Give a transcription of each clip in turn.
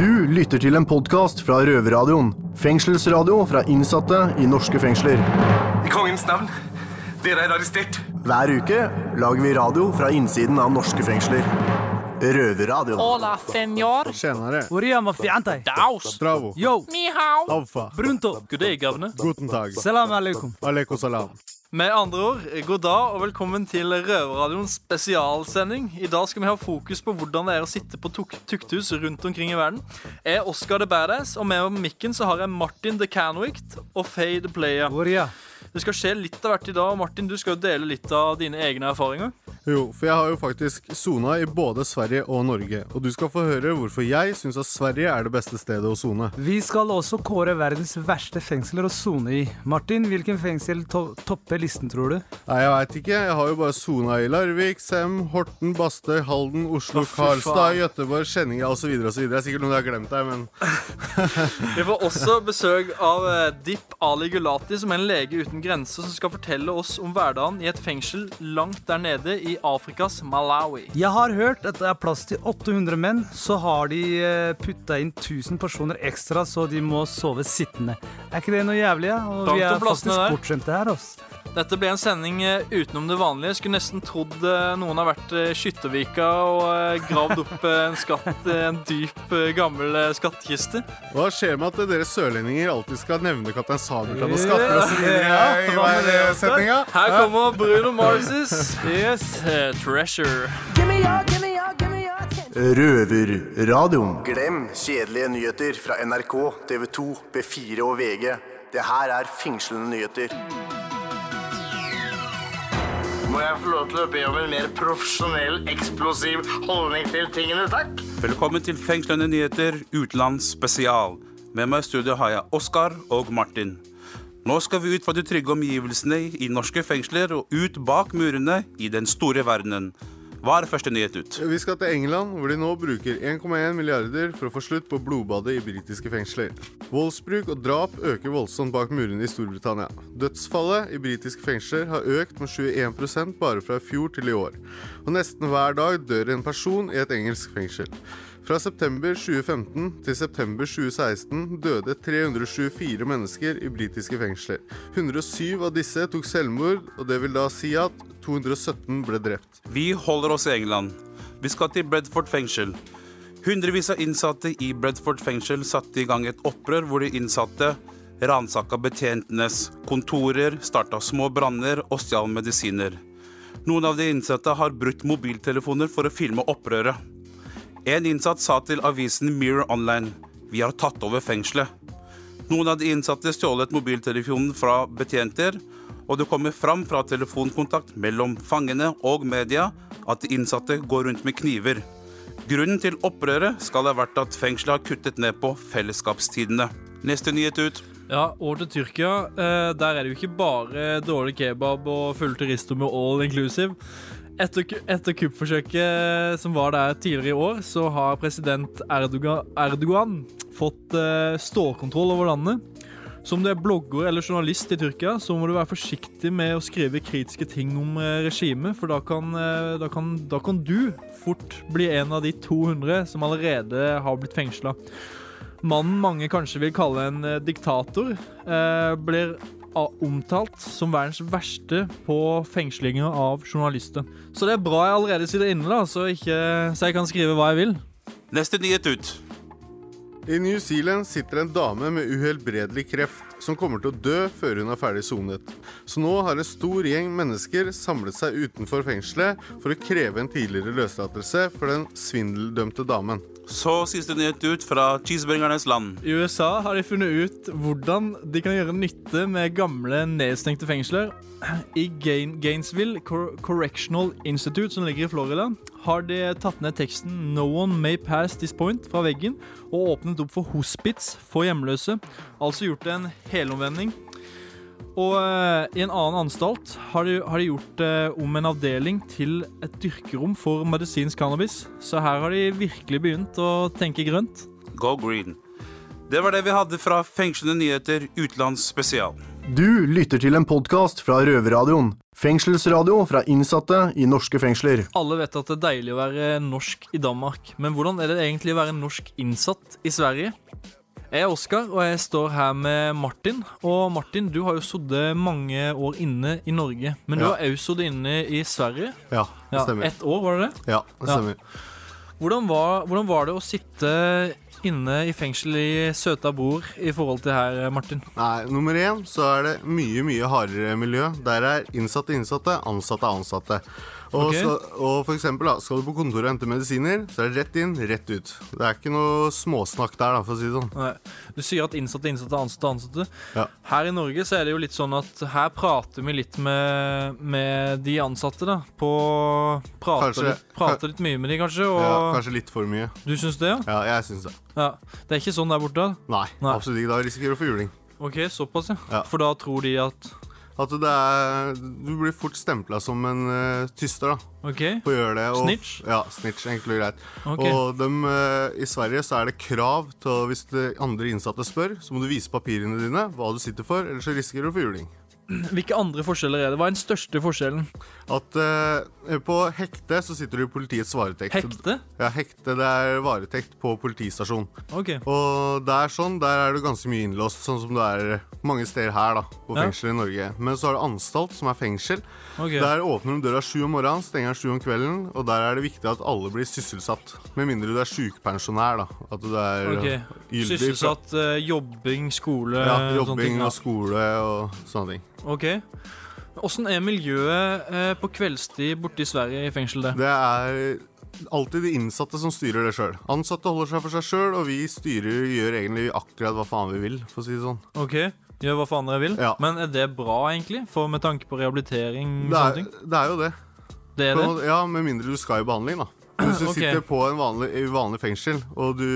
Du lytter til en podkast fra Røverradioen. Fengselsradio fra innsatte i norske fengsler. I kongens navn, dere er arrestert. Hver uke lager vi radio fra innsiden av norske fengsler. Røverradioen. Hola, senor. Tjenere. Uriamo fiantai. Daus. Bravo. Yo. Ni hao. Alfa. Brunto. Good day, governor. Guten tag. Salam aleikum. Aleikum salam. Med andre ord, god dag og velkommen til Røverradioens spesialsending. I dag skal vi ha fokus på hvordan det er å sitte på tuk tukthus rundt omkring i verden. Jeg er Oscar the Badass, og med på mikken så har jeg Martin the Canwicht og Faye the Player. Det skal skje litt av hvert i dag. og Martin, du skal jo dele litt av dine egne erfaringer. Jo, for jeg har jo faktisk sona i både Sverige og Norge. Og du skal få høre hvorfor jeg syns at Sverige er det beste stedet å sone. Vi skal også kåre verdens verste fengsler å sone i. Martin, hvilken fengsel to topper listen, tror du? Nei, jeg veit ikke. Jeg har jo bare sona i Larvik, Sem, Horten, Bastøy, Halden, Oslo, fy Karlstad, Gøteborg, Skjenninga osv. osv. Det er sikkert noen jeg har glemt her, men Vi får også besøk av eh, Dip Ali Gulati, som er en lege uten grenser, som skal fortelle oss om hverdagen i et fengsel langt der nede i Afrikas Malawi. Jeg har hørt at det er plass til 800 menn, så har de eh, putta inn 1000 personer ekstra, så de må sove sittende. Er ikke det noe jævlig? Ja? Og Trangt vi er faktisk bortskjemte her, altså. Dette ble en sending eh, utenom det vanlige. Skulle nesten trodd eh, noen har vært i Skyttervika og eh, gravd opp eh, en skatt, eh, en dyp, eh, gammel eh, skattkiste. hva skjer med at dere sørlendinger alltid skal nevne Kaptein Sabeltann og skatter og så videre Ja, i hver eh, setninga? Her kommer Bruno Marses Yes. eh, Treasure. Røverradioen. Glem kjedelige nyheter fra NRK, TV 2, B4 og VG. Det her er fengslende nyheter. Må jeg få lov til å be om en mer profesjonell, eksplosiv holdning til tingene, takk? Velkommen til Fengslende nyheter utenlands spesial. Med meg i studio har jeg Oskar og Martin. Nå skal vi ut fra de trygge omgivelsene i norske fengsler og ut bak murene i den store verdenen. Hva er første nyhet ut? Vi skal til England, hvor de nå bruker 1,1 milliarder for å få slutt på blodbadet i britiske fengsler. Voldsbruk og drap øker voldsomt bak murene i Storbritannia. Dødsfallet i britiske fengsler har økt med 21 bare fra i fjor til i år. Og nesten hver dag dør en person i et engelsk fengsel. Fra september 2015 til september 2016 døde 324 mennesker i britiske fengsler. 107 av disse tok selvmord, og det vil da si at 217 ble drept. Vi holder oss i England. Vi skal til Bredford fengsel. Hundrevis av innsatte i Bredford fengsel satte i gang et opprør hvor de innsatte ransaka betjentenes kontorer, starta små branner og stjal medisiner. Noen av de innsatte har brutt mobiltelefoner for å filme opprøret. En innsatt sa til avisen Mirror Online Vi har tatt over fengselet. Noen av de innsatte stjålet mobiltelefonen fra betjenter, og det kommer fram fra telefonkontakt mellom fangene og media at de innsatte går rundt med kniver. Grunnen til opprøret skal ha vært at fengselet har kuttet ned på fellesskapstidene. Neste nyhet ut. Ja, over til Tyrkia. Eh, der er det jo ikke bare dårlig kebab og fulle turister med all inclusive. Etter, etter kuppforsøket som var der tidligere i år, så har president Erdogan, Erdogan fått uh, stålkontroll over landet. Så om du er blogger eller journalist i Tyrkia, så må du være forsiktig med å skrive kritiske ting om eh, regimet, for da kan, eh, da, kan, da kan du fort bli en av de 200 som allerede har blitt fengsla. Mannen mange kanskje vil kalle en diktator, eh, blir omtalt som verdens verste på fengslinger av journalister. Så det er bra jeg allerede sitter inne, da, så, ikke, så jeg kan skrive hva jeg vil. Neste nyhet ut. I New Zealand sitter en dame med uhelbredelig kreft som kommer til å dø før hun er ferdig sonet. Så nå har en stor gjeng mennesker samlet seg utenfor fengselet for å kreve en tidligere løslatelse for den svindeldømte damen. Så siste nyhet ut fra cheeseburgernes land. I USA har de funnet ut hvordan de kan gjøre nytte med gamle nedstengte fengsler. I Gain Gainesville Correctional Institute, som ligger i Florida, har de tatt ned teksten 'No one may pass this point' fra veggen og åpnet opp for hospits for hjemløse. Altså gjort en helomvending. Og uh, i en annen anstalt har de, har de gjort uh, om en avdeling til et dyrkerom for medisinsk cannabis. Så her har de virkelig begynt å tenke grønt. Go green. Det var det vi hadde fra Fengslende nyheter utenlands spesial. Du lytter til en podkast fra Røverradioen. Fengselsradio fra innsatte i norske fengsler. Alle vet at det er deilig å være norsk i Danmark, men hvordan er det egentlig å være norsk innsatt i Sverige? Jeg er Oskar, og jeg står her med Martin. Og Martin, du har jo sittet mange år inne i Norge, men du Ja. har også sittet inne i Sverige. Ja, det Ja, stemmer. Ett år, var det det? Ja, det Ja. stemmer. Hvordan var, hvordan var det å sitte inne i fengsel i søta bord i forhold til her, Martin? Nei, nummer én så er det mye, mye hardere miljø. Der er innsatte innsatte, ansatte ansatte. Og, okay. skal, og for eksempel, da, skal du på kontoret og hente medisiner, så er det rett inn, rett ut. Det er ikke noe småsnakk der, da, for å si det sånn. Nei. Du sier at innsatte, innsatte, ansatte, ansatte. Ja. Her i Norge så er det jo litt sånn at her prater vi litt med, med de ansatte, da. På Prater, Kanskje- litt, prater litt mye med de, kanskje. Og Ja, kanskje litt for mye. du syns det, ja? Ja, jeg syns det. ja? Det er ikke sånn der borte? Nei, Nei. absolutt ikke. Da risikerer du å få juling. OK, såpass, ja. Ja. For da tror de at At det er Du blir fort stempla som en uh, tyster, da. OK, På å gjøre det. Og, Snitch? Ja, snitch, enkelt og greit. Okay. Og dem, uh, I Sverige så er det krav til hvis andre innsatte spør, så må du vise papirene dine, hva du sitter for, ellers så risikerer du å få juling. Hvilke andre forskjeller er det? Hva er den største forskjellen? At uh, På hekte så sitter du i politiets varetekt. Hekte? Ja, hekte det er varetekt på politistasjon. Okay. Og det er sånn, der er du ganske mye innlåst, sånn som det er mange steder her, da, på Ja. fengsler i Norge. Men så har du anstalt, som er fengsel. Okay. Der åpner de døra sju om morgenen, stenger den sju om kvelden, og der er det viktig at alle blir sysselsatt. Med mindre du er sjukepensjonær, da. At du er Ok. eh, gyldig Sysselsatt, uh, jobbing, skole Ja, jobbing ja. og skole og sånne ting. OK. Åssen er miljøet eh, på kveldstid borte i Sverige i fengsel der? Det er alltid de innsatte som styrer det sjøl. Ansatte holder seg for seg sjøl, og vi styrer gjør egentlig akkurat hva faen vi vil, for å si det sånn. OK, gjør hva faen dere vil. Ja. Men er det bra, egentlig? For med tanke på rehabilitering Det er, det er jo det. Det er det? Ja, Med mindre du skal i behandling, da. Hvis du okay. sitter på en vanlig, vanlig fengsel, og du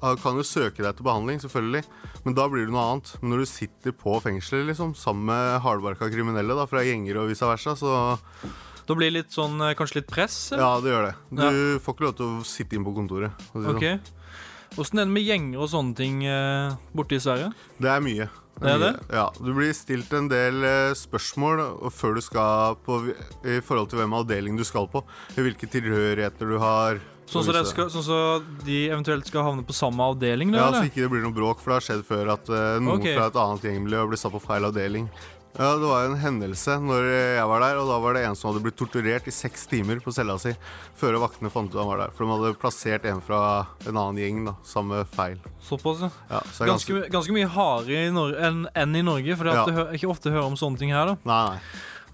ah, kan jo søke deg til behandling, selvfølgelig, men da blir det noe annet. Men når du sitter på fengselet liksom, sammen med hardbarka kriminelle da, fra gjenger og vice versa, så Da blir det litt sånn, eh, kanskje litt press? eller? ja, det gjør det. Du får ikke lov til å sitte inn på kontoret. si det OK. Åssen er det med gjenger og sånne ting eh, borte i Sverige? sånn. Det er mye. Det mye. Ja, Du blir stilt en del eh, spørsmål før du skal på, i forhold til hvem avdeling du skal på. Hvilke tilhørigheter du har. Sånn så, skal, sånn så de eventuelt skal havne på samme avdeling? Da, Ja, Så ikke det blir noe bråk, for det har skjedd før at eh, noen okay. fra et annet gjengmiljø blir satt på feil avdeling. Ja, Det var en hendelse når jeg var der, og da var det en som hadde blitt torturert i seks timer på cella si før vaktene fant ut han var der. For de hadde plassert en fra en annen gjeng, da, samme feil. Såpass, ja. Ja, så er Ganske, ganske mye hardere enn en i Norge, for Ja. det er ikke ofte hører om sånne ting her. da Nei, nei.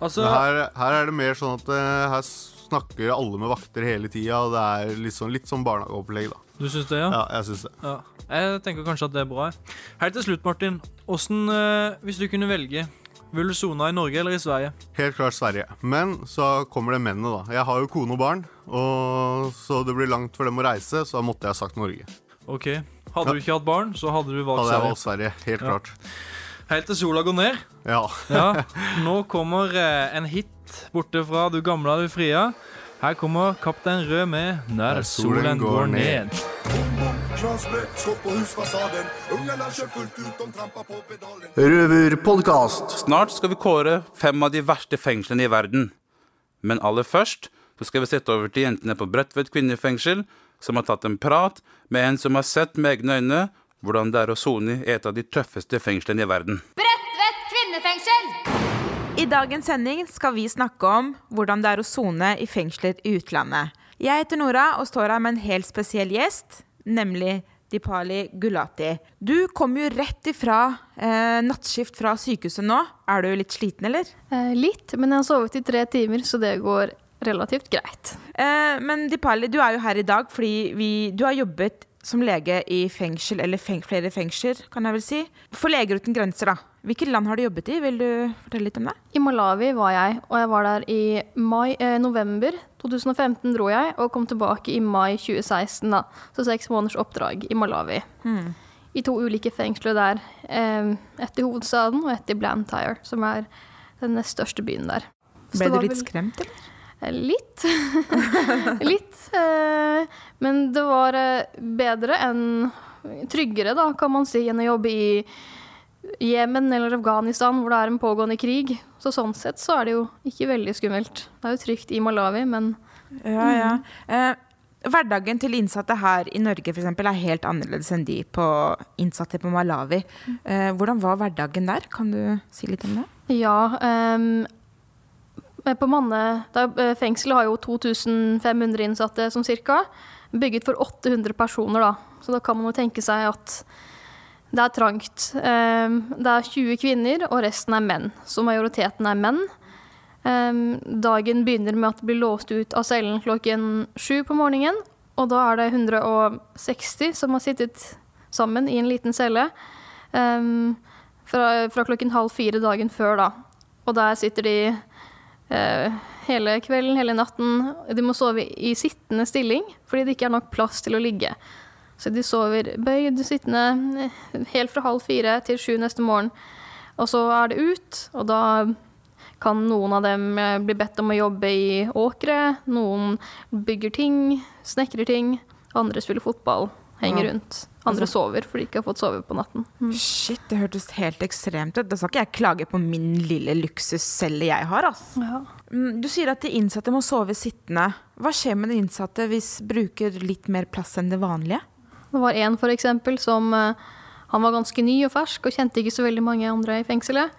Altså, her, her er det mer sånn at eh, her snakker alle med vakter hele tida, og det er litt sånn, litt sånn barnehageopplegg, da. Du syns det, ja? Ja, jeg syns det. ja? Jeg tenker kanskje at det er bra. Helt til slutt, Martin. Hvordan, eh, hvis du kunne velge, ville du sone i Norge eller i Sverige? Helt klart Sverige. Men så kommer det mennene, da. Jeg har jo kone og barn, og så det blir langt for dem å reise, så da måtte jeg sagt Norge. Ok, Hadde du ikke hatt barn, så hadde du valgt Hadde jeg Sverige. valgt Sverige, helt Ja. klart. Helt til sola går ned. Ja. Ja, Nå kommer eh, en hit borte fra Du gamle du fria. Her kommer Kaptein Rød med Når solen går ned. Røverpodkast. Snart skal vi kåre fem av de verste fengslene i verden. Men aller først så skal vi sette over til jentene på Bredtvet kvinnefengsel, som har tatt en prat med en som har sett med egne øyne hvordan det er å sone i et av de tøffeste fengslene i verden. Bredtvet kvinnefengsel! I dagens sending skal vi snakke om hvordan det er å sone i fengsler i utlandet. Jeg heter Nora og står her med en helt spesiell gjest, nemlig Dipali Gulati. Du kom jo rett ifra eh, nattskift fra sykehuset nå. Er du litt sliten, eller? Eh, litt, men jeg har sovet i tre timer, så det går relativt greit. Eh, men Dipali, du er jo her i dag fordi vi, du har jobbet som lege i fengsel, eller feng, flere fengsler, kan jeg vel si. For Leger uten grenser, da. Hvilket land har du jobbet i? Vil du fortelle litt om det? I Malawi var jeg, og jeg var der i mai, eh, november 2015 dro jeg, og kom tilbake i mai 2016, da. Så seks måneders oppdrag i Malawi. I to ulike fengsler der. Eh, et i hovedstaden og et i Blantyre, som er den største byen der. Så Ble du litt vel- skremt, eller? Eh, Litt. Litt. eh, Men det var eh, bedre enn Tryggere, da, kan man si, enn å jobbe i Jemen eller Afghanistan hvor det er en pågående krig. Så sånn sett så er det jo ikke veldig skummelt. Det er jo trygt i Malawi, men Ja, ja. Eh, hverdagen til innsatte her i Norge f.eks. er helt annerledes enn de på innsatte på Malawi. Eh, hvordan var hverdagen der? Kan du si litt om det? Ja. ehm, på Manne eh, Fengselet har jo 2500 innsatte som cirka. Bygget for 800 personer, da. Så da kan man jo tenke seg at det er trangt. Ehm, det er 20 kvinner, og resten er menn. Så majoriteten er menn. Ehm, dagen begynner med at det blir låst ut av cellen klokken sju på morgenen. Og da er det 160 som har sittet sammen i en liten celle. ehm, fra, fra klokken halv fire dagen før, da. Og der sitter de eh, hele kvelden, hele natten. De må sove i sittende stilling fordi det ikke er nok plass til å ligge. Så de sover bøyd sittende eh, helt fra halv fire til sju neste morgen. Og så er det ut, og da kan noen av dem eh, bli bedt om å jobbe i åkre. Noen bygger ting, snekrer ting. Andre spiller fotball, henger Ja. rundt. Andre sover fordi de ikke har fått sove på natten. Shit, det hørtes helt ekstremt ut. Da skal ikke jeg klage på min lille luksuscelle jeg har, Altså. Ja. Mm, Du sier at de innsatte må sove sittende. Hva skjer med de innsatte hvis bruker litt mer plass enn det vanlige? Det var en for eksempel som eh, Han var ganske ny og fersk og kjente ikke så veldig mange andre i fengselet.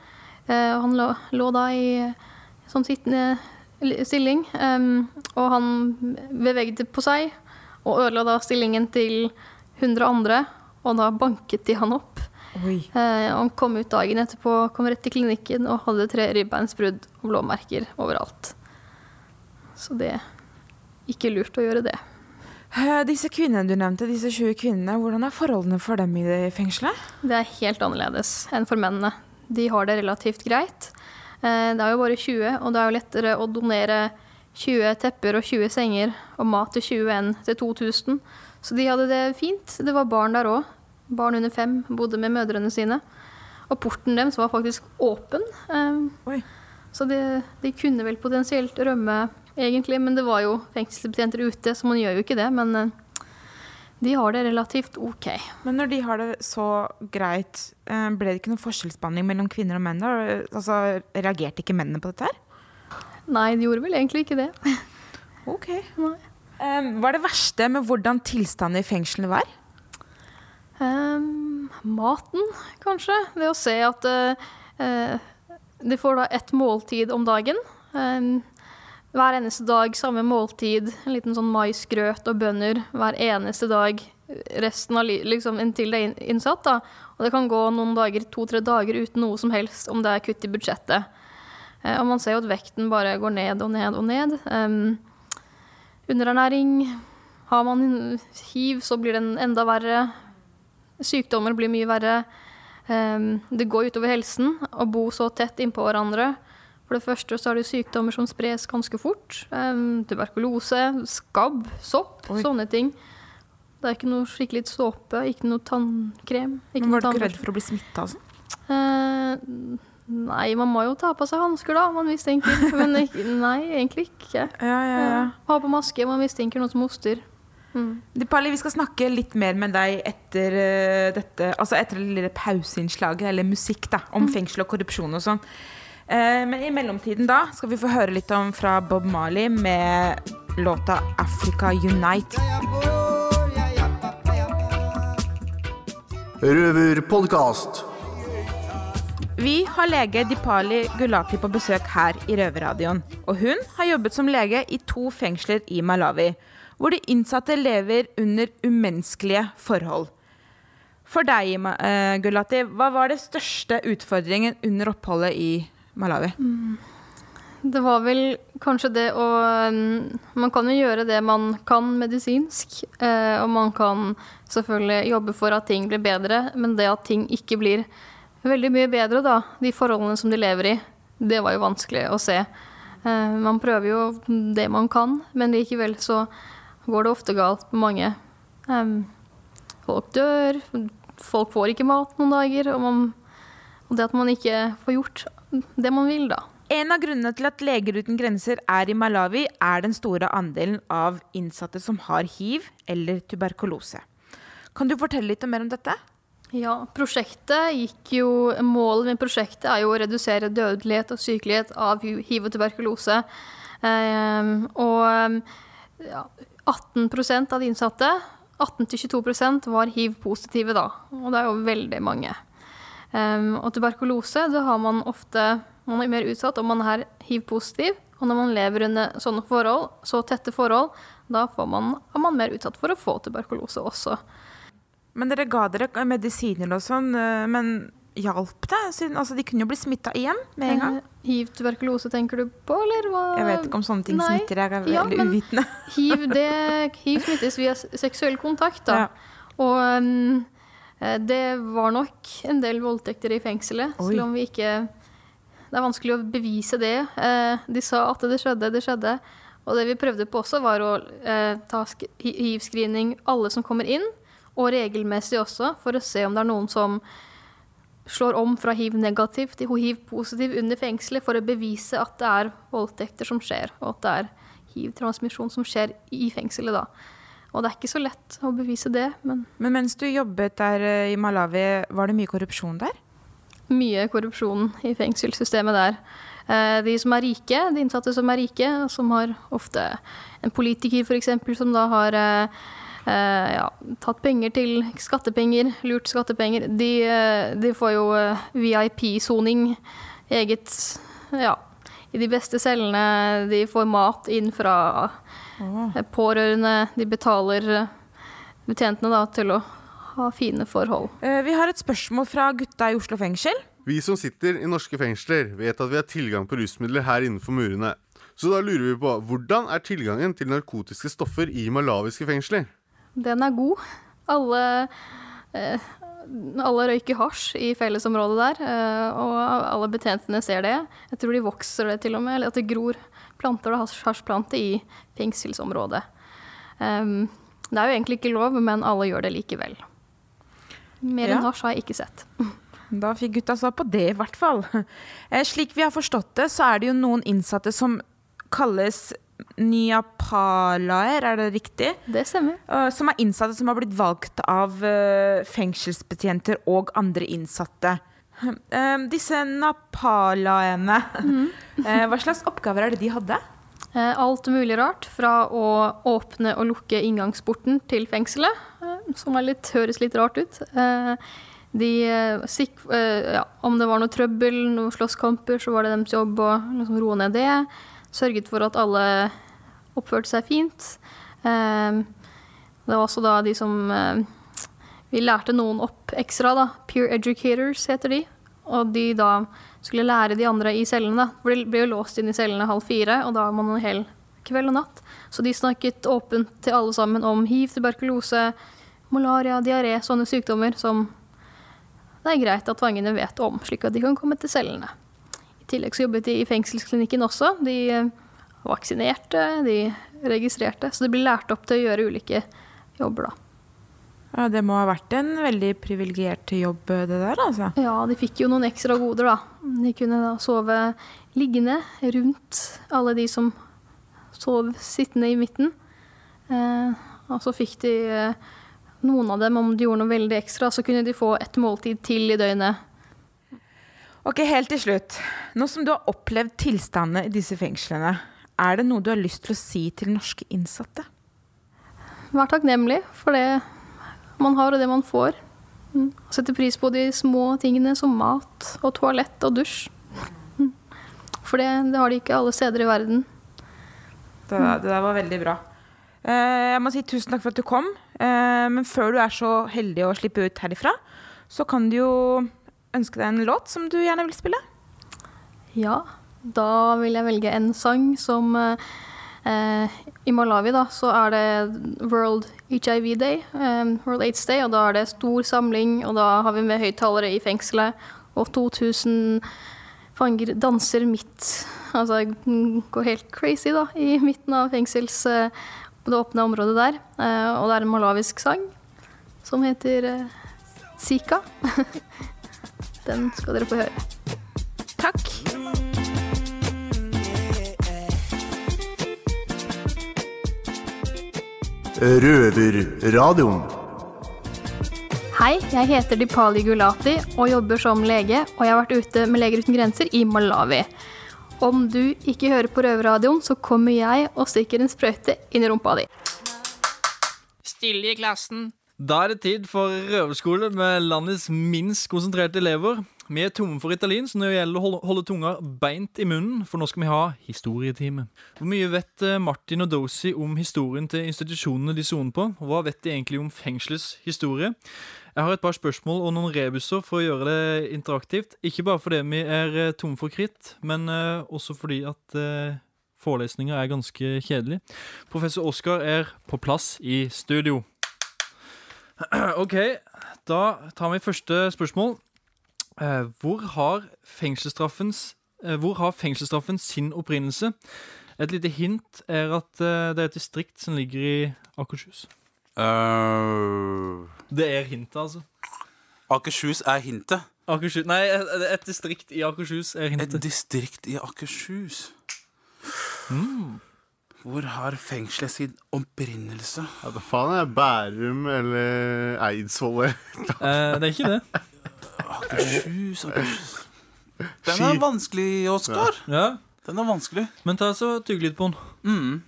Eh, han lå, lå da i sånn sittende stilling, og han bevegde på seg og ødela da stillingen til 100 andre, og da banket de han opp. Eh, han kom ut dagen etterpå, kom rett til klinikken og hadde tre ribbeinsbrudd og blåmerker overalt. Så det er ikke lurt å gjøre det. Disse kvinnene du nevnte, disse 20 kvinnene, hvordan er forholdene for dem i det fengselet? Det er helt annerledes enn for mennene. De har det relativt greit. Eh, Det er jo bare 20, og det er jo lettere å donere 20 tepper og 20 senger og mat til 21 til 2000. Så de hadde det fint. Det var barn der òg. Barn under fem bodde med mødrene sine. Og porten deres var faktisk åpen. Eh, Oi. Så de, de kunne vel potensielt rømme, egentlig. Men det var jo fengselsbetjenter ute, så man gjør jo ikke det. Men eh, de har det relativt OK. Men når de har det så greit, eh, ble det ikke noe forskjellsbehandling mellom kvinner og menn? Altså, Reagerte ikke mennene på dette her? Nei, de gjorde vel egentlig ikke det. Ok. Nei. Um, Hva er det verste med hvordan tilstanden i fengslene var? Um, maten, kanskje. Det å se at uh, uh, de får da ett måltid om dagen. Um, hver eneste dag samme måltid. En liten sånn maisgrøt og bønner hver eneste dag resten av li liksom inntil det er innsatt. da. Og det kan gå noen dager, to-tre dager uten noe som helst om det er kutt i budsjettet. Eh, og man ser jo at vekten bare går ned og ned og ned. Underernæring. Har man hiv, så blir den enda verre. Sykdommer blir mye verre. Det går utover helsen å bo så tett innpå hverandre. For det første så er det sykdommer som spres ganske fort. Tuberkulose, skabb, sopp, Oi. sånne ting. Det er ikke noe skikkelig såpe, ikke noe tannkrem. Ikke Men var du ikke redd for å bli smitta? Altså? Eh, nei, man må jo ta på seg hansker, da, man mistenker. Men ikke, nei, egentlig ikke. Ja, ja, ja. Ha på maske, man mistenker noe som hoster. Dipali, vi skal snakke litt mer med deg etter uh, dette Altså etter det lille pauseinnslaget, eller musikk, da, om fengsel og korrupsjon og sånn. Uh, men i mellomtiden da skal vi få høre litt om fra Bob Marley med låta 'Africa Unite'. Røverpodkast. Vi har lege Dipali Gulati på besøk her i Røverradioen. Og hun har jobbet som lege i to fengsler i Malawi, hvor de innsatte lever under umenneskelige forhold. For deg, eh, Gulati, hva var det største utfordringen under oppholdet i Malawi? Det var vel kanskje det å mm, Man kan jo gjøre det man kan medisinsk, eh, og man kan selvfølgelig jobbe for at ting blir bedre, men det at ting ikke blir veldig mye bedre, da, de forholdene som de lever i, det var jo vanskelig å se. Eh, man prøver jo det man kan, men likevel så går det ofte galt med mange. Folk dør, folk får ikke mat noen dager, og, man, og det at man ikke får gjort det man vil, da. En av grunnene til at Leger uten grenser er i Malawi, er den store andelen av innsatte som har hiv eller tuberkulose. Kan du fortelle litt mer om dette? Ja, prosjektet gikk jo Målet med prosjektet er jo å redusere dødelighet og sykelighet av hiv og tuberkulose. Eh, og ja, 18% av de innsatte, 18-22% var hiv-positive da. Og det er jo veldig mange. Eh, og tuberkulose, det har man ofte Man er mer utsatt om man er hiv-positiv. Og når man lever under sånne forhold, så tette forhold, da man, er man mer utsatt for å få tuberkulose også. Men dere ga dere medisiner og sånn, eh, men hjalp det? Altså, de kunne jo bli smitta igjen med en gang. Eh, Hiv, tuberkulose tenker du på, eller hva? Jeg vet ikke om sånne ting Nei. smitter, jeg er Ja, veldig uvitende. Hiv, det, hiv smittes via seksuell kontakt, da. Og um, det var nok en del voldtekter i fengselet, Oi. selv om vi ikke Det er vanskelig å bevise det. De sa at det skjedde, det skjedde. Og det vi prøvde på også, var å ta hiv-screening alle som kommer inn, og regelmessig også, for å se om det er noen som slår om fra hiv-negativ til hiv-positiv under fengselet, for å bevise at det er voldtekter som skjer, og at det er hiv-transmisjon som skjer i fengselet da. Og det er ikke så lett å bevise det, men Men mens du jobbet der eh, i Malawi, var det mye korrupsjon der? mye korrupsjon i fengselssystemet der. Eh, De som er rike, de innsatte som er rike, som har ofte en politiker f.eks. som da har eh, ja, tatt penger til skattepenger, lurt skattepenger, de, eh, de får jo eh, VIP-soning, eget ja, i de beste cellene. De får mat inn fra eh, pårørende. De betaler eh, betjentene da til å ha fine forhold. Eh, Vi har et spørsmål fra gutta i Oslo fengsel. Vi som sitter i norske fengsler, vet at vi har tilgang på rusmidler her innenfor murene. Så da lurer vi på hvordan er tilgangen til narkotiske stoffer i malawiske fengsler? Den er god. Alle, eh, alle røyker hasj i fellesområdet der, eh, og alle betjentene ser det. Jeg tror de vokser det til og med, eller at det gror planter og hasj- hasjplante i fengselsområdet. Em, det er jo egentlig ikke lov, men alle gjør det likevel. Mer Ja. enn hasj har jeg ikke sett. Da fikk gutta svar på det, i hvert fall. Eh, Slik vi har forstått det, så er det jo noen innsatte som kalles nyapalaer, er det riktig? Det stemmer. Eh, Som er innsatte som har blitt valgt av eh, fengselsbetjenter og andre innsatte. Eh, Disse napalaene, eh, hva slags oppgaver er det de hadde? Alt mulig rart, fra å åpne og lukke inngangsporten til fengselet, som litt, høres litt rart ut. De, sik, ja, om det var noe trøbbel, noen slåsskamper, så var det deres jobb å liksom roe ned det. Sørget for at alle oppførte seg fint. Eh, Det var også da de som eh, Vi lærte noen opp ekstra, da. Peer educators heter de. Og de da skulle lære de andre i cellene. For de ble jo låst inn i cellene halv fire, og da var man en hel kveld og natt. Så de snakket åpent til alle sammen om hiv, tuberkulose, malaria, diaré, sånne sykdommer som det er greit at fangene vet om, slik at de kan komme til cellene. Tillegg så jobbet de i fengselsklinikken også. De eh, vaksinerte, de registrerte. Så de ble lært opp til å gjøre ulike jobber, da. Ja, det må ha vært en veldig privilegert jobb, det der, altså. Ja, de fikk jo noen ekstra goder, da. De kunne da sove liggende rundt alle de som sov sittende i midten. Eh, og så fikk de eh, noen av dem, om de gjorde noe veldig ekstra, så kunne de få et måltid til i døgnet. Ok, helt til slutt. Nå som du har opplevd tilstandene i disse fengslene, er det noe du har lyst til å si til norske innsatte? Vær takknemlig for det man har og det man får. Mm. Sette pris på de små tingene som mat og toalett og dusj. Mm. For det, det har de ikke alle steder i verden. Det, det der var veldig bra. Eh, jeg må si tusen takk for at du kom. Eh, men før du er så heldig å slippe ut herifra, så kan du jo ønske deg en låt som du gjerne vil spille. Ja, da vil jeg velge en sang som eh, eh, I Malawi da, så er det World HIV Day, eh, World AIDS Day, og da er det stor samling, og da har vi med høyttalere i fengselet, og 2000 fanger danser midt, altså går helt crazy da, i midten av fengsels, eh, det åpne området der, eh, og det er en malawisk sang som heter eh, Zika. Den skal dere få høre. Takk. Røverradioen. Hei, jeg heter Dipali Gulati og jobber som lege, og jeg har vært ute med Leger uten grenser i Malawi. Om du ikke hører på Røverradioen, så kommer jeg og stikker en sprøyte inn i rumpa di. Stille i klassen. Da er det tid for røverskole med landets minst konsentrerte elever. Vi er tomme for italiensk når det gjelder å holde, tunga beint i munnen, for nå skal vi ha historietime. Hvor mye vet eh, Martin og Dosi om historien til institusjonene de soner på? Hva vet de egentlig om fengselets historie? Jeg har et par spørsmål og noen rebuser for å gjøre det interaktivt. Ikke bare fordi vi er eh, tomme for kritt, men eh, også fordi at forelesninga er ganske kjedelig. Professor Oskar er på plass i studio. OK, da tar vi første spørsmål. Eh, hvor, har fengselsstraffens, eh, hvor har fengselsstraffen sin opprinnelse? Et lite hint er at eh, det er et distrikt som ligger i Akershus. Uh, Det er hintet, altså. Akershus er hintet. Akershus, nei, et, et distrikt i Akershus er hintet. Et distrikt i Akershus. Mm. Hvor har fengselet sin opprinnelse? Ja, da faen er Bærum eller Eidsvoll eller Eh, det er ikke det. Akershus, Akershus Den er vanskelig, Oskar. Ja, Den er vanskelig. Men ta så tygg litt på den. Mm.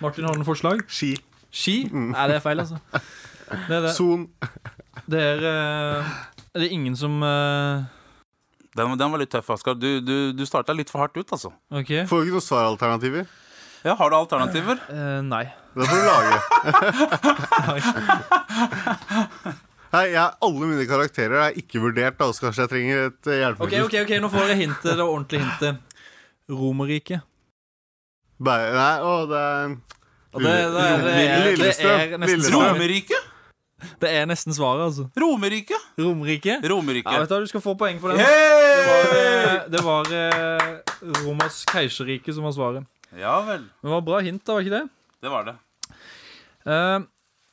Martin, har du noen forslag? Ski. Ski? Nei, det er feil, altså. Det er det. Son. Det er, Er det er ingen som eh, Den, den var litt tøff, Askar. Du, du, du starta litt for hardt ut, altså. Okay. Får du ikke noen svaralternativer? Ja, Har du alternativer? Uh, nei. Det får du lage. Hei, jeg, Alle mine karakterer er ikke vurdert, da, så kanskje jeg trenger et hjelpemiddel. OK, ok, ok, nå får jeg hintet. Det ordentlige hintet. Romerriket. Nei, å, det er Og det, det, det, Lillestrøm. er Det er nesten svaret, altså. Romerike? Romerike? Romerike. Ja, vet du du skal få poeng for den. Det var, eh, det var eh, Romas keiserrike som var svaret. Ja vel. Det var bra hint, da, var ikke det? Det var det. Uh,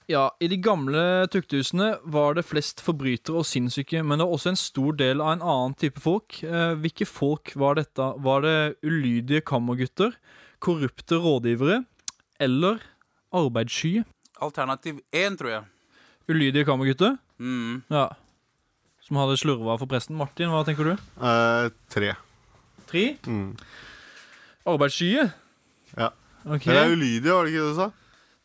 ja, I de gamle tukthusene var det flest forbrytere og sinnssyke, men det var også en stor del av en annen type folk. Eh, hvilke folk var dette? Var det ulydige kammergutter, korrupte rådgivere eller arbeidssky? Alternativ én, tror jeg. Ulydige kammergutter? Mm. Ja. Som hadde slurva for presten. Martin, hva tenker du? eh, tre. Tre? Mm. Arbeidsskye? Ja. Okay. Det er ulydig, var det ikke det du sa?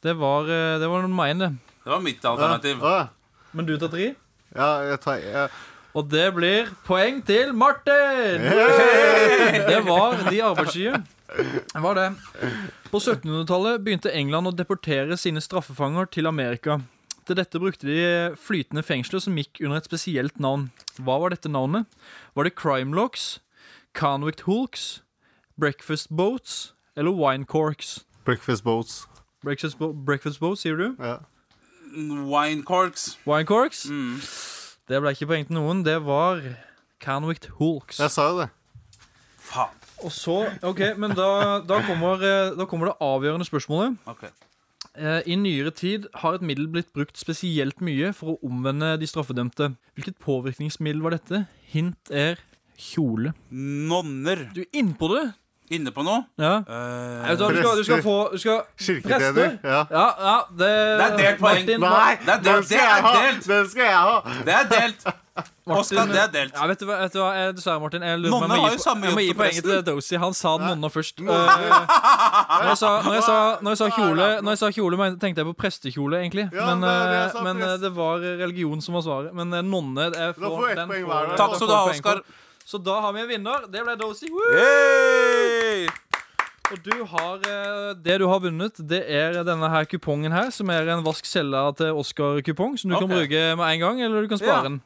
Det var, eh, det var meg, det. Det var mitt alternativ. Ja, ja. Men du tar tre? ja jeg tar jeg, Og det blir poeng til Martin! Det var de arbeidsskye. Det var det. På 1700-tallet begynte England å deportere sine straffefanger til Amerika. Til dette brukte de flytende fengsler som gikk under et spesielt navn. Hva var dette navnet? Var det Crime Locks, Convict Hulks, Breakfast Boats eller Wine Corks? Breakfast boats. Breakfast, bo breakfast Boats, sier du? Ja. Wine corks. Wine Corks? Mm. Det ble ikke poeng til noen. Det var Convict Hulks. Jeg sa jo det. Faen. Og så, ok, men da, da, kommer, eh, da kommer det avgjørende spørsmålet. Ok. Eh, I nyere tid har et middel blitt brukt spesielt mye for å omvende de straffedømte. Hvilket påvirkningsmiddel var dette? Hint er kjole. Nonner. Du er innpå det? Inne på noe? Ja. Uh, du Du skal, du skal få du skal, Kirketjener. Prester? Ja. Ja, ja, det Det er delt poeng. Martin, Nei, Det er delt. den skal Det jeg ha! Den skal jeg ha! Det er delt. Oskar, det er delt. Ja, vet du hva, vet du hva eh, dessverre, Martin. Jeg, lurer må har gi- jo samme jeg må jobb gi som poenget til. Dozy. Han sa nonna først. Eh, når, jeg sa, når, jeg sa, når jeg sa kjole, når jeg sa kjole tenkte jeg på prestekjole, egentlig. Ja, men det eh, men det var religion som var svaret. Men nonne jeg Da får ett den poeng får- hver. Takk skal du ha. Oskar. Så da har vi en vinner. Det ble Dozy. Hey! Og du har, eh, det du har vunnet, det er denne her kupongen her, som er en Vask cella til Oscar-kupong, som du kan bruke med en gang, eller du kan spare Ja. den.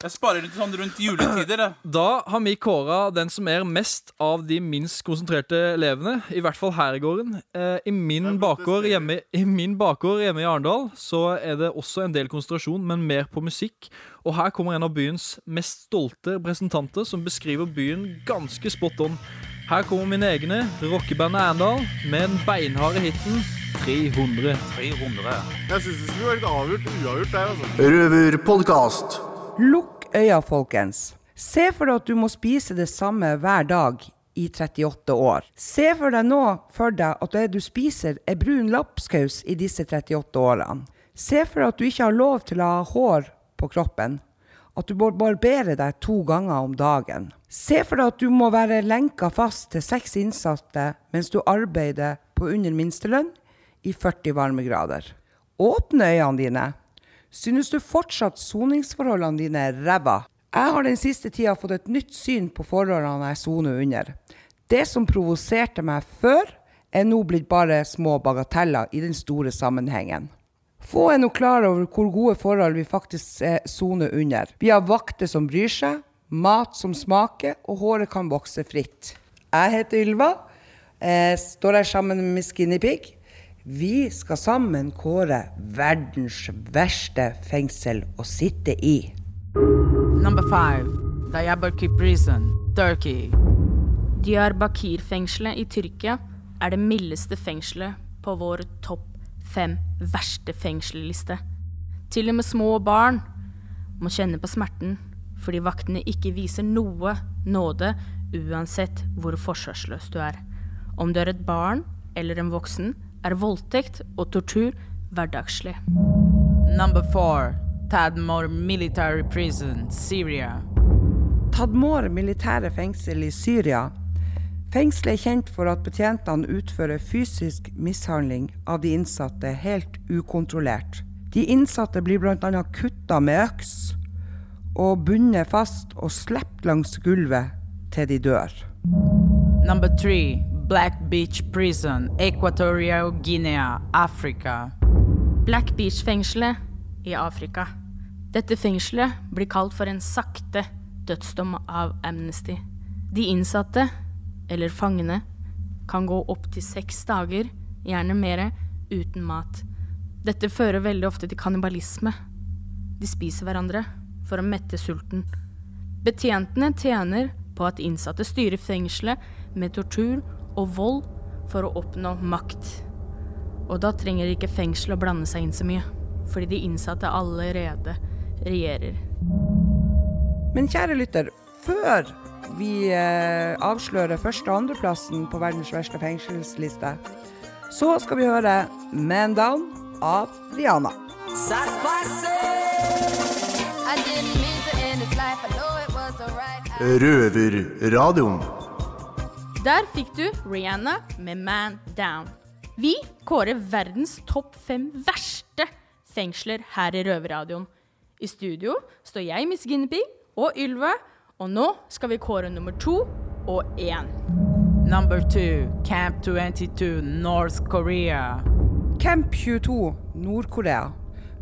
Jeg sparer litt sånn rundt juletider. Da. Da har vi kåra den som er mest av de minst konsentrerte elevene. I hvert fall her i gården. Eh, I min bakgård hjemme, i min bakgård hjemme i Arendal så er det også en del konsentrasjon, men mer på musikk. Og her kommer en av byens mest stolte representanter, som beskriver byen ganske spot on. Her kommer mine egne, rockebandet Arendal, med den beinharde hiten 300. 300. Jeg syns det skulle vært avgjort uavgjort der, altså. Røverpodkast. Lukk øya, folkens. Se for deg at du må spise det samme hver dag i 38 år. Se for deg nå for deg at det du spiser er brun lapskaus i disse 38 årene. Se for deg at du ikke har lov til å ha hår på kroppen. At du må barbere deg to ganger om dagen. Se for deg at du må være lenka fast til seks innsatte mens du arbeider på under minstelønn i 40 varmegrader. Åpne øynene dine. Synes du fortsatt soningsforholdene dine er ræva? Jeg har den siste tida fått et nytt syn på forholdene jeg soner under. Det som provoserte meg før, er nå blitt bare små bagateller i den store sammenhengen. Få er nå klar over hvor gode forhold vi faktisk soner under. Vi har vakter som bryr seg, mat som smaker, og håret kan vokse fritt. Jeg heter Ylva. Jeg står her sammen med Skinny Pig. Vi skal sammen kåre verdens verste fengsel å sitte i. Number five, Diyarbakir Prison, Turkey. Diyarbakir-fengselet i Tyrkia er det mildeste fengselet på vår topp fem verste fengselsliste. Til og med små barn må kjenne på smerten fordi vaktene ikke viser noe nåde uansett hvor forsvarsløs du er. Om du er et barn eller en voksen, er voldtekt og tortur hverdagslig. Number four, Tadmor Military Prison, Syria. Tadmor militære fengsel i Syria. Fengselet er kjent for at betjentene utfører fysisk mishandling av de innsatte helt ukontrollert. De innsatte blir bl.a. kutta med øks og bundet fast og sluppet langs gulvet til de dør. Number three, Black Beach Prison, Equatorial Guinea, Afrika. Black Beach-fengselet i Afrika. Dette fengselet blir kalt for en sakte dødsdom av Amnesty. De innsatte, eller fangene, kan gå opptil seks dager, gjerne mer, uten mat. Dette fører veldig ofte til kannibalisme. De spiser hverandre for å mette sulten. Betjentene tjener på at innsatte styrer fengselet med tortur og vold for å oppnå makt. Og da trenger ikke fengselet å blande seg inn så mye, fordi de innsatte allerede regjerer. Men kjære lytter, før vi eh, avslører første- og andreplassen på verdens verste fengselsliste, så skal vi høre Man Down av Rihanna. Røverradioen. Der fikk du Rihanna med Man Down. Vi kårer verdens topp fem verste fengsler her i Røverradioen. I studio står jeg, Miss Guinevere, og Ylva, og nå skal vi kåre nummer to og én. Number two, Camp 22, North Korea. Camp 22, Nord-Korea.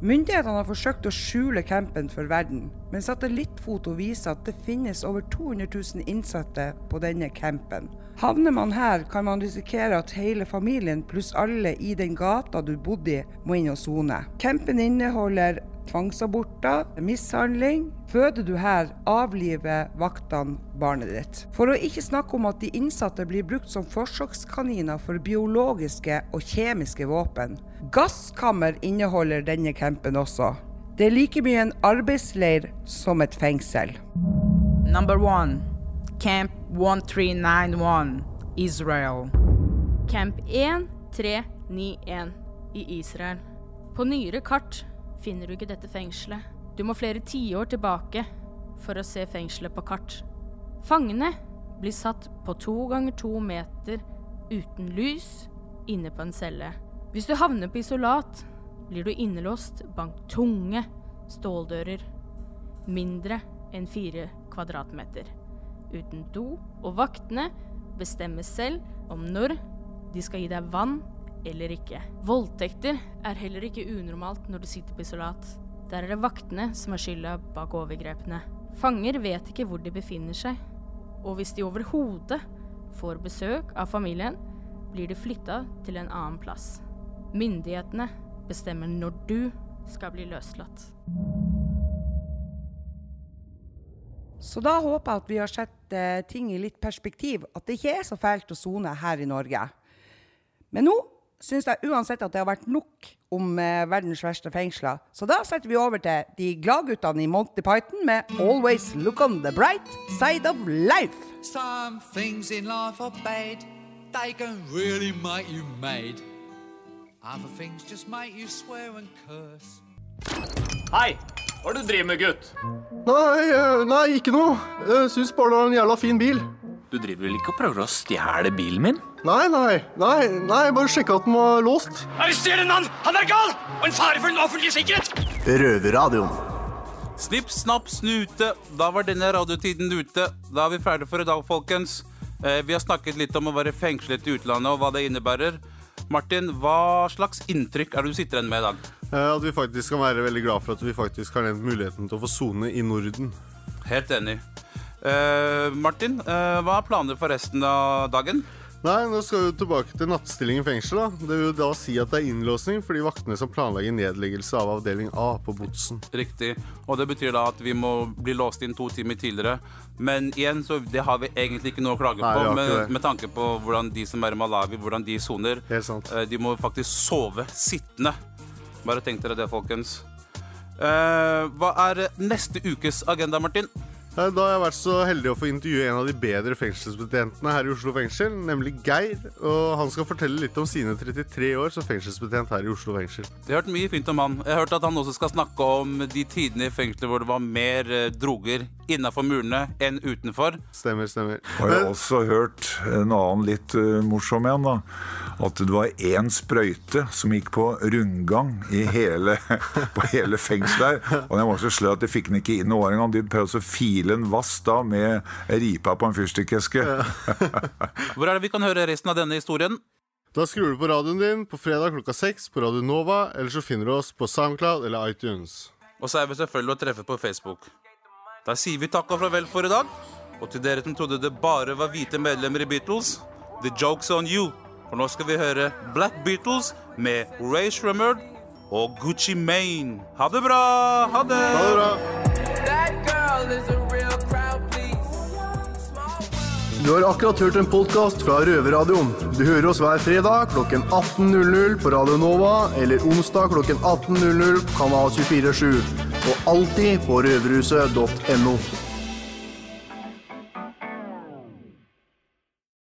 Myndighetene har forsøkt å skjule campen for verden, men satellittfoto viser at det finnes over 200 000 innsatte på denne campen. Havner man her, kan man risikere at hele familien pluss alle i den gata du bodde i, må inn og sone. Campen inneholder tvangsaborter, mishandling. Føder du her, avliver vaktene barnet ditt. For å ikke snakke om at de innsatte blir brukt som forsøkskaniner for biologiske og kjemiske våpen. Gasskammer inneholder denne campen også. Det er like mye en arbeidsleir som et fengsel. Number one, Camp 1391, Israel. Camp 1391 i Israel. På nyere kart finner du ikke dette fengselet. Du må flere tiår tilbake for å se fengselet på kart. Fangene blir satt på to ganger to meter uten lys inne på en celle. Hvis du havner på isolat, blir du innelåst bak tunge ståldører. Mindre enn fire kvadratmeter. Uten do, og vaktene bestemmer selv om når de skal gi deg vann eller ikke. Voldtekter er heller ikke unormalt når du sitter på isolat. Der er det vaktene som har skylda bak overgrepene. Fanger vet ikke hvor de befinner seg, og hvis de overhodet får besøk av familien, blir de flytta til en annen plass. Myndighetene bestemmer når du skal bli løslatt. Så da håper jeg at vi har sett eh, ting i litt perspektiv, at det ikke er så fælt å sone her i Norge. Men nå syns jeg uansett at det har vært nok om eh, verdens verste fengsler. Så da setter vi over til de gladguttene i Monty Python med 'Always Look on the Bright Side of Life'. Some things in life are bad. They can really make you mad. Other things just make you swear and curse. Hei! Hva er det du driver med, gutt? Nei, eh, nei, ikke noe. Jeg syns bare det var en jævla fin bil. Du driver vel ikke og prøver å stjele bilen min? Nei, nei, nei, nei, bare sjekka at den var låst. Arrester en mann! Han er gal! Og en fare for den offentlige sikkerhet! Røverradioen. Snipp, snapp, snute. Da var denne radiotiden ute. Da er vi ferdige for i dag, folkens. Eh, vi har snakket litt om å være fengslet i utlandet og hva det innebærer. Martin, hva slags inntrykk er det du sitter igjen med i dag? Eh, At vi faktisk kan være veldig glad for at vi faktisk har den muligheten til å få sone i Norden. Helt enig. Uh, Martin, uh, hva er planer for resten av dagen? Nei, nå skal jo tilbake til nattstilling i fengsel. da. Det vil da si at det er innlåsning for de vaktene som planlegger nedleggelse av avdeling A på Botsen. Riktig. Og det betyr da at vi må bli låst inn to timer tidligere. Men igjen, så det har vi egentlig ikke noe å klage Nei, på, med, med tanke på hvordan de som er i Malawi, hvordan de soner. Eh, De må faktisk sove sittende. Bare tenk dere det, folkens. Uh, hva er neste ukes agenda, Martin? Da har jeg vært så heldig å få intervjue en av de bedre fengselsbetjentene her i Oslo fengsel, nemlig Geir. Og han skal fortelle litt om sine 33 år som fengselsbetjent her i Oslo fengsel. Jeg har hørt mye fint om han. Jeg har hørt at han også skal snakke om de tidene i fengselet hvor det var mer eh, droger innafor murene enn utenfor. Stemmer, stemmer. Og jeg har også hørt en annen litt eh, morsom en, da. At det var én sprøyte som gikk på rundgang i hele, på hele fengselet her. Og den var så sløy at de fikk den ikke inn. Og var en de prøvde å file en vass da med ripa på en fyrstikkeske. Hvor er det vi kan høre resten av denne historien? Da skrur du på radioen din på fredag klokka seks på Radio Nova, eller så finner du oss på SoundCloud eller iTunes. Og så er vi selvfølgelig å treffe på Facebook. Da sier vi takk og farvel for i dag. Og til dere som trodde det bare var hvite medlemmer i Beatles, the joke's on you. For nå skal vi høre Black Beatles med Ray Shremmerd og Gucci Mane. Ha det bra! Ha det! Ha det bra. That girl is a real crowd, please. Du har akkurat hørt en podkast fra Røverradioen. Du hører oss hver fredag klokken 18.00 på Radio Nova eller onsdag klokken 18.00 på Kanal 247. Og alltid på røverhuset.no.